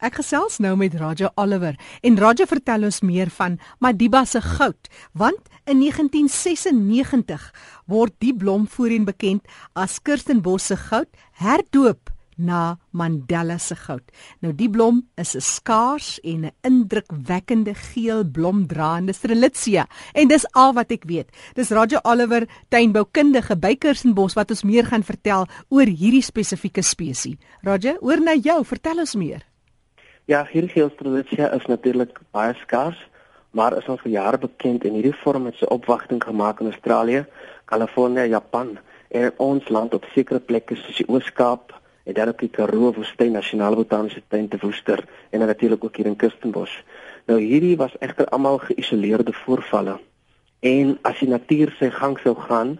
Ek gesels nou met Raja Oliver en Raja vertel ons meer van Madiba se goud, want in 1996 word die blom voorheen bekend as Kirstenbosch se goud herdoop na Mandela se goud. Nou die blom is 'n skaars en 'n indrukwekkende geel blomdraande strelitzia en dis al wat ek weet. Dis Raja Oliver, tuinboukundige by Kirstenbosch wat ons meer gaan vertel oor hierdie spesifieke spesies. Raja, oor na jou, vertel ons meer. Ja, hierdie geelstrelitzia is natuurlik baie skaars, maar is al vir jare bekend en hierdie vorm het sy opwagting gemaak in Australië, Kalifornië, Japan en ons land op sekere plekke soos die Oos-Kaap en dan ook die Karoo Woestyn Nasionale Botaniese Tuin te Woester en natuurlik ook hier in Kirstenbosch. Nou hierdie was egter almal geïsoleerde voorvalle. En as die natuur sy gang sou gaan,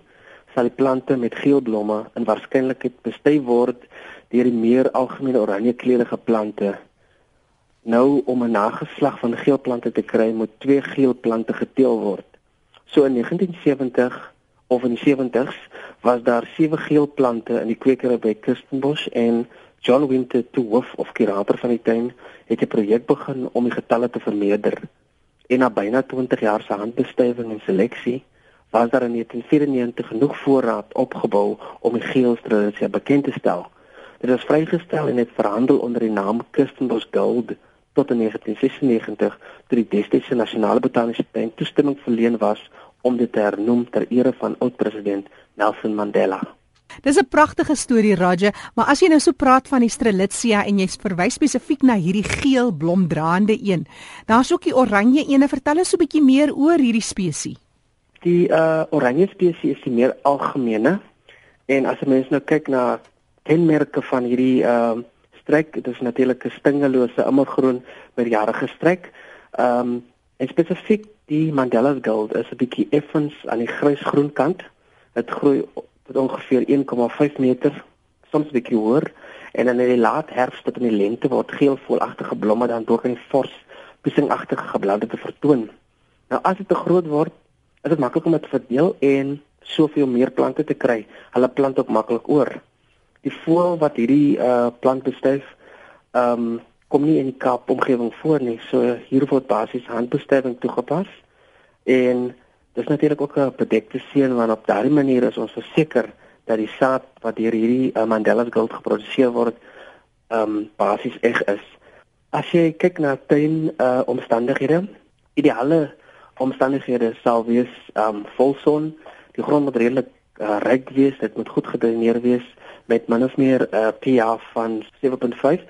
sal die plante met geel blomme in waarskynlikheid bestry word deur die meer algemene oranje kleurige plante Nou om 'n nageslag van geelplante te kry, moet twee geelplante geteel word. So in 1970 of in die 70s was daar sewe geelplante in die kwekery by Kirstenbosch en John Winter, toe hoof of kurator van die tuin, het 'n projek begin om die getalle te vermeerder. En na byna 20 jaar se handbestuiving en seleksie was daar in 1994 genoeg voorraad opgebou om die geelstrelitzia bekend te stel. Dit is vrygestel en het verhandel onder die naam Kirstenbosch Gold tot in 1996 toe die destydse nasionale botaniese tuin toestemming verleen was om dit te hernoem ter ere van oud-president Nelson Mandela. Dis 'n pragtige storie Raja, maar as jy nou so praat van die Strelitzia en jy verwys spesifiek na hierdie geel blomdraande een, daar's ook die oranje een. Vertel ons so 'n bietjie meer oor hierdie spesies. Die uh oranje spesies is die meer algemene en as 'n mens nou kyk na kenmerke van hierdie uh strek. Dit is natuurlik 'n stingelose immergroen met jare gestrek. Ehm um, en spesifiek die Mandela's Gold is 'n bietjie effens aan die grysgroen kant. Dit groei tot ongeveer 1,5 meter, soms bietjie hoër en dan in die laat herfs tot in die lente word geel volagtige blomme dan deur 'n fors piesingagtige geblade te vertoon. Nou as dit te groot word, is dit maklik om dit te verdeel en soveel meer plante te kry. Hulle plant ook maklik oor die voël wat hierdie uh plant bestuif ehm um, kom nie in die Kaap omgewing voor nie. So hier word basies handbestuiving toegepas. En dis natuurlik ook 'n bedekte seën want op daardie manier is ons verseker dat die saad wat deur hierdie uh, Mandela's Gold geproduseer word ehm um, basies eg is. As jy kyk na tuin uh omstandighede, ideale omstandighede sal wees ehm um, volson, die grond moet redelik uh, ryk wees, dit moet goed gedreineer wees met min of meer 'n uh, pH van 7.5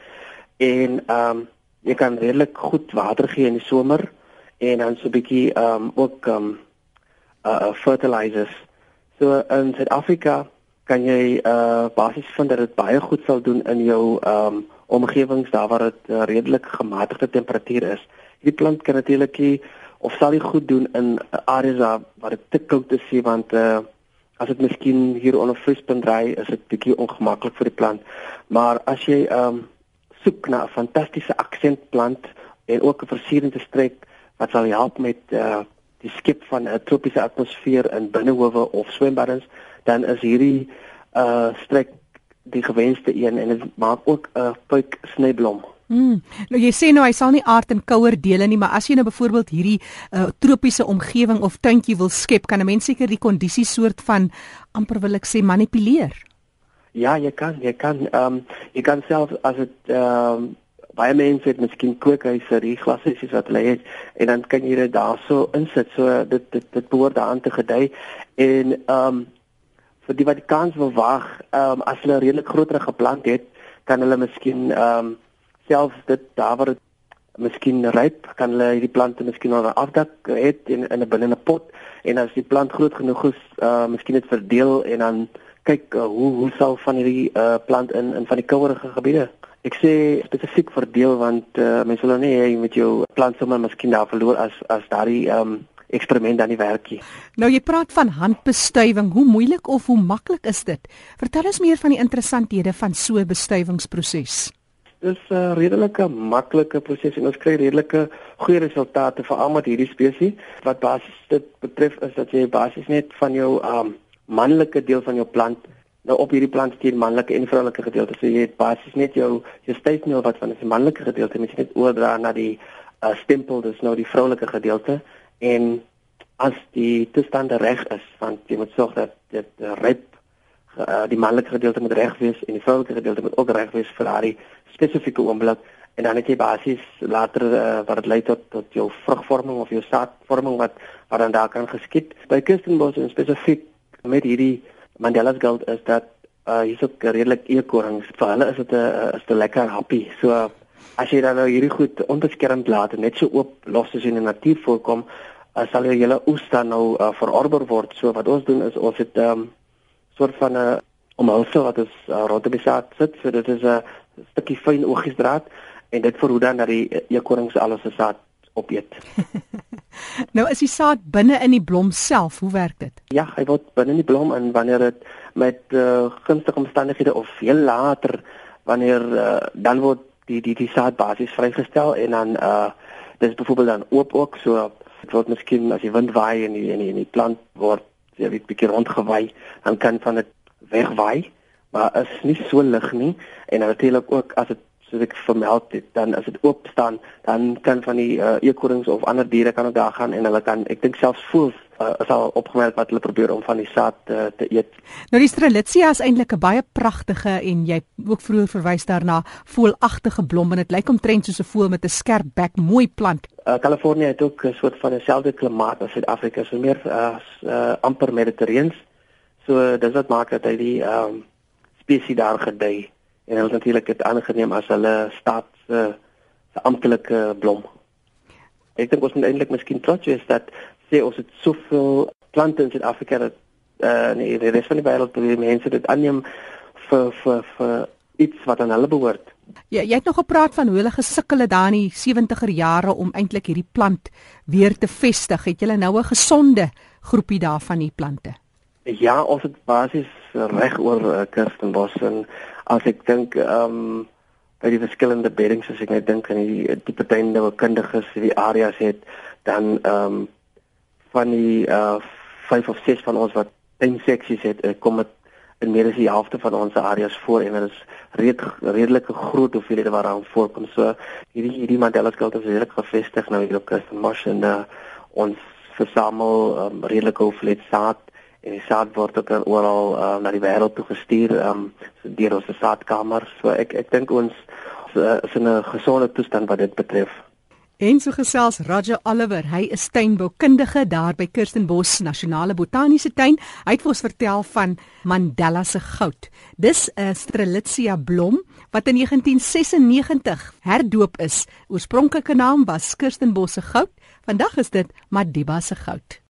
en ehm um, jy kan redelik goed water gee in die somer en dan so 'n bietjie ehm um, ook ehm um, uh fertilizers. So in Suid-Afrika kan jy uh basies vind dat dit baie goed sal doen in jou ehm um, omgewings daar waar dit uh, redelik gematigde temperatuur is. Hierdie plant kan natuurlik of sal dit goed doen in areas waar dit te koud is, want uh as dit miskien hier onder vriespunt ry, is dit bietjie ongemaklik vir die plant. Maar as jy ehm um, soek na 'n fantastiese aksentplant en ook 'n versierende streek wat sal help met uh die skep van 'n tropiese atmosfeer in binnehowe of swembaddens, dan is hierdie uh streek die gewenste een en dit maak ook 'n puik snyblom. Mm. Nou jy sê nou hy sal nie aard in kouer dele nie, maar as jy nou byvoorbeeld hierdie uh, tropiese omgewing of tuintjie wil skep, kan 'n mens seker die kondisies soort van amper wil ek sê manipuleer. Ja, jy kan, jy kan ehm um, jy kan self as dit ehm um, baie mense het miskien kookhuise, die glasies wat hulle het en dan kan jy dit daarso insit. So dit dit dit behoort daaraan te gedei en ehm um, vir die wat die kans wil wag, ehm um, as hulle redelik groter geplant het, kan hulle miskien ehm um, selfs dit daar waar dit miskien ryp, kan hulle hierdie plante miskien op 'n afdak het in in 'n binne 'n pot en as die plant groot genoeg is, uh miskien dit verdeel en dan kyk uh, hoe hoe sal van hierdie uh plant in in van die kouerige gebiede. Ek sê spesifiek verdeel want uh mense wil nou nie hê met jou plant sommer miskien daar verloor as as daardie um eksperiment dan nie werk nie. Nou jy praat van handbestuiving, hoe moeilik of hoe maklik is dit? Vertel ons meer van die interessanthede van so 'n bestuivingsproses dis 'n uh, redelike maklike proses en ons kry redelike goeie resultate vir almal hierdie spesies. Wat basies dit betref is dat jy basies net van jou um manlike deel van jou plant Nou op hierdie plant steen manlike en vroulike gedeelte. So jy het basies net jou jou stuifmeel wat van die manlike gedeelte met net oordra na die uh, stempel, dis nou die vroulike gedeelte en as die toestande reg is, want jy moet sorg dat dit rep uh, die manlike gedeelte moet reg wees en die vroulike gedeelte moet ook reg wees vir daardie spesifieke oomblik en dan het jy basies later uh, wat dit lei tot tot jou vrugvorming of jou saadvorming wat wat dan daar kan geskied. By Kirstenbosch en spesifiek met hierdie Mandela's gold is dat uh hier's ook redelik eekorings. Vir hulle is dit 'n is 'n lekker happy. So as jy dan nou hierdie goed onbeskermd laat en net so oop los as in die natuur voorkom, uh, sal jy julle oes dan nou uh, verorber word. So wat ons doen is ons het um, soort van 'n omhulsel wat ons uh, rondom die saad sit. So dit is 'n stukkie fyn oogiesdraad en dit verhoed dan dat die eekorings alles se saad opeet. nou is die saad binne in die blom self, hoe werk dit? Ja, hy word binne in die blom en wanneer dit met uh, gunstige omstandighede of veel later wanneer uh, dan word die die die saad basies vrygestel en dan uh dis byvoorbeeld dan oop ook so dit word miskien as die wind waai en die en die, en die plant word jy weet bietjie rondgewaai dan kan van dit wegwaai maar is nie so lig nie. En natuurlik ook as dit soos ek vermeld het dan as dit oop staan dan kan van die uh, eekorings of ander diere kan ook daar gaan en hulle kan ek dink selfs voel uh, is al opgemerk wat hulle probeer om van die saad uh, te eet. Nou die strelitzia is eintlik 'n baie pragtige en jy ook vroeër verwys daarna voelagtige blom en dit lyk omtrent soos 'n voël met 'n skerp bek, mooi plant. Kalifornië uh, het ook 'n soort van 'n selfde klimaat as Suid-Afrika, so meer uh, uh, amper mediterreens. So dis wat maak dat hy die ehm um, spesies daar gedei en hulle natuurlik dit aangeneem as hulle staat se uh, amptelike blom. Ek dink ons moet eintlik miskien trots wees dat sê ons het soveel plante in Suid-Afrika dat eh uh, nee, die res van die wêreld die mense dit aanneem vir vir vir iets wat aan hulle behoort. Ja, jy het nog gepraat van hoe hulle gesukkel het daar in die 70er jare om eintlik hierdie plant weer te vestig. Het julle nou 'n gesonde groepie daarvan die plante? Ja, ons het basies reg oor uh, Kirstenbos en as ek dink ehm um, by die verskillende beddings as ek net dink aan die tipe tuinde wat kundiges die areas het dan ehm um, van die uh vyf of ses van ons wat tuinseksies het uh, kom dit in meer as die helfte van ons areas voor en dit is red, redelike groot hoeveelhede wat daar voorkom so hierdie hierdie Mandela skuld is redelik gevestig nou hier op Kirstenbosch en uh, ons versamel um, redelike hoeveelheid saad en die saad word ook oral uh, na die wêreld toe gestuur um, so deur ons saadkamer. So ek ek dink ons uh, is in 'n gesonde toestand wat dit betref. En so gesels Roger Oliver, hy is tuinboukundige daar by Kirstenbosch Nasionale Botaniese Tuin. Hy het ons vertel van Mandela se goud. Dis 'n Strelitzia blom wat in 1996 herdoop is. Oorspronklike naam was Kirstenbosch se goud. Vandag is dit Madiba se goud.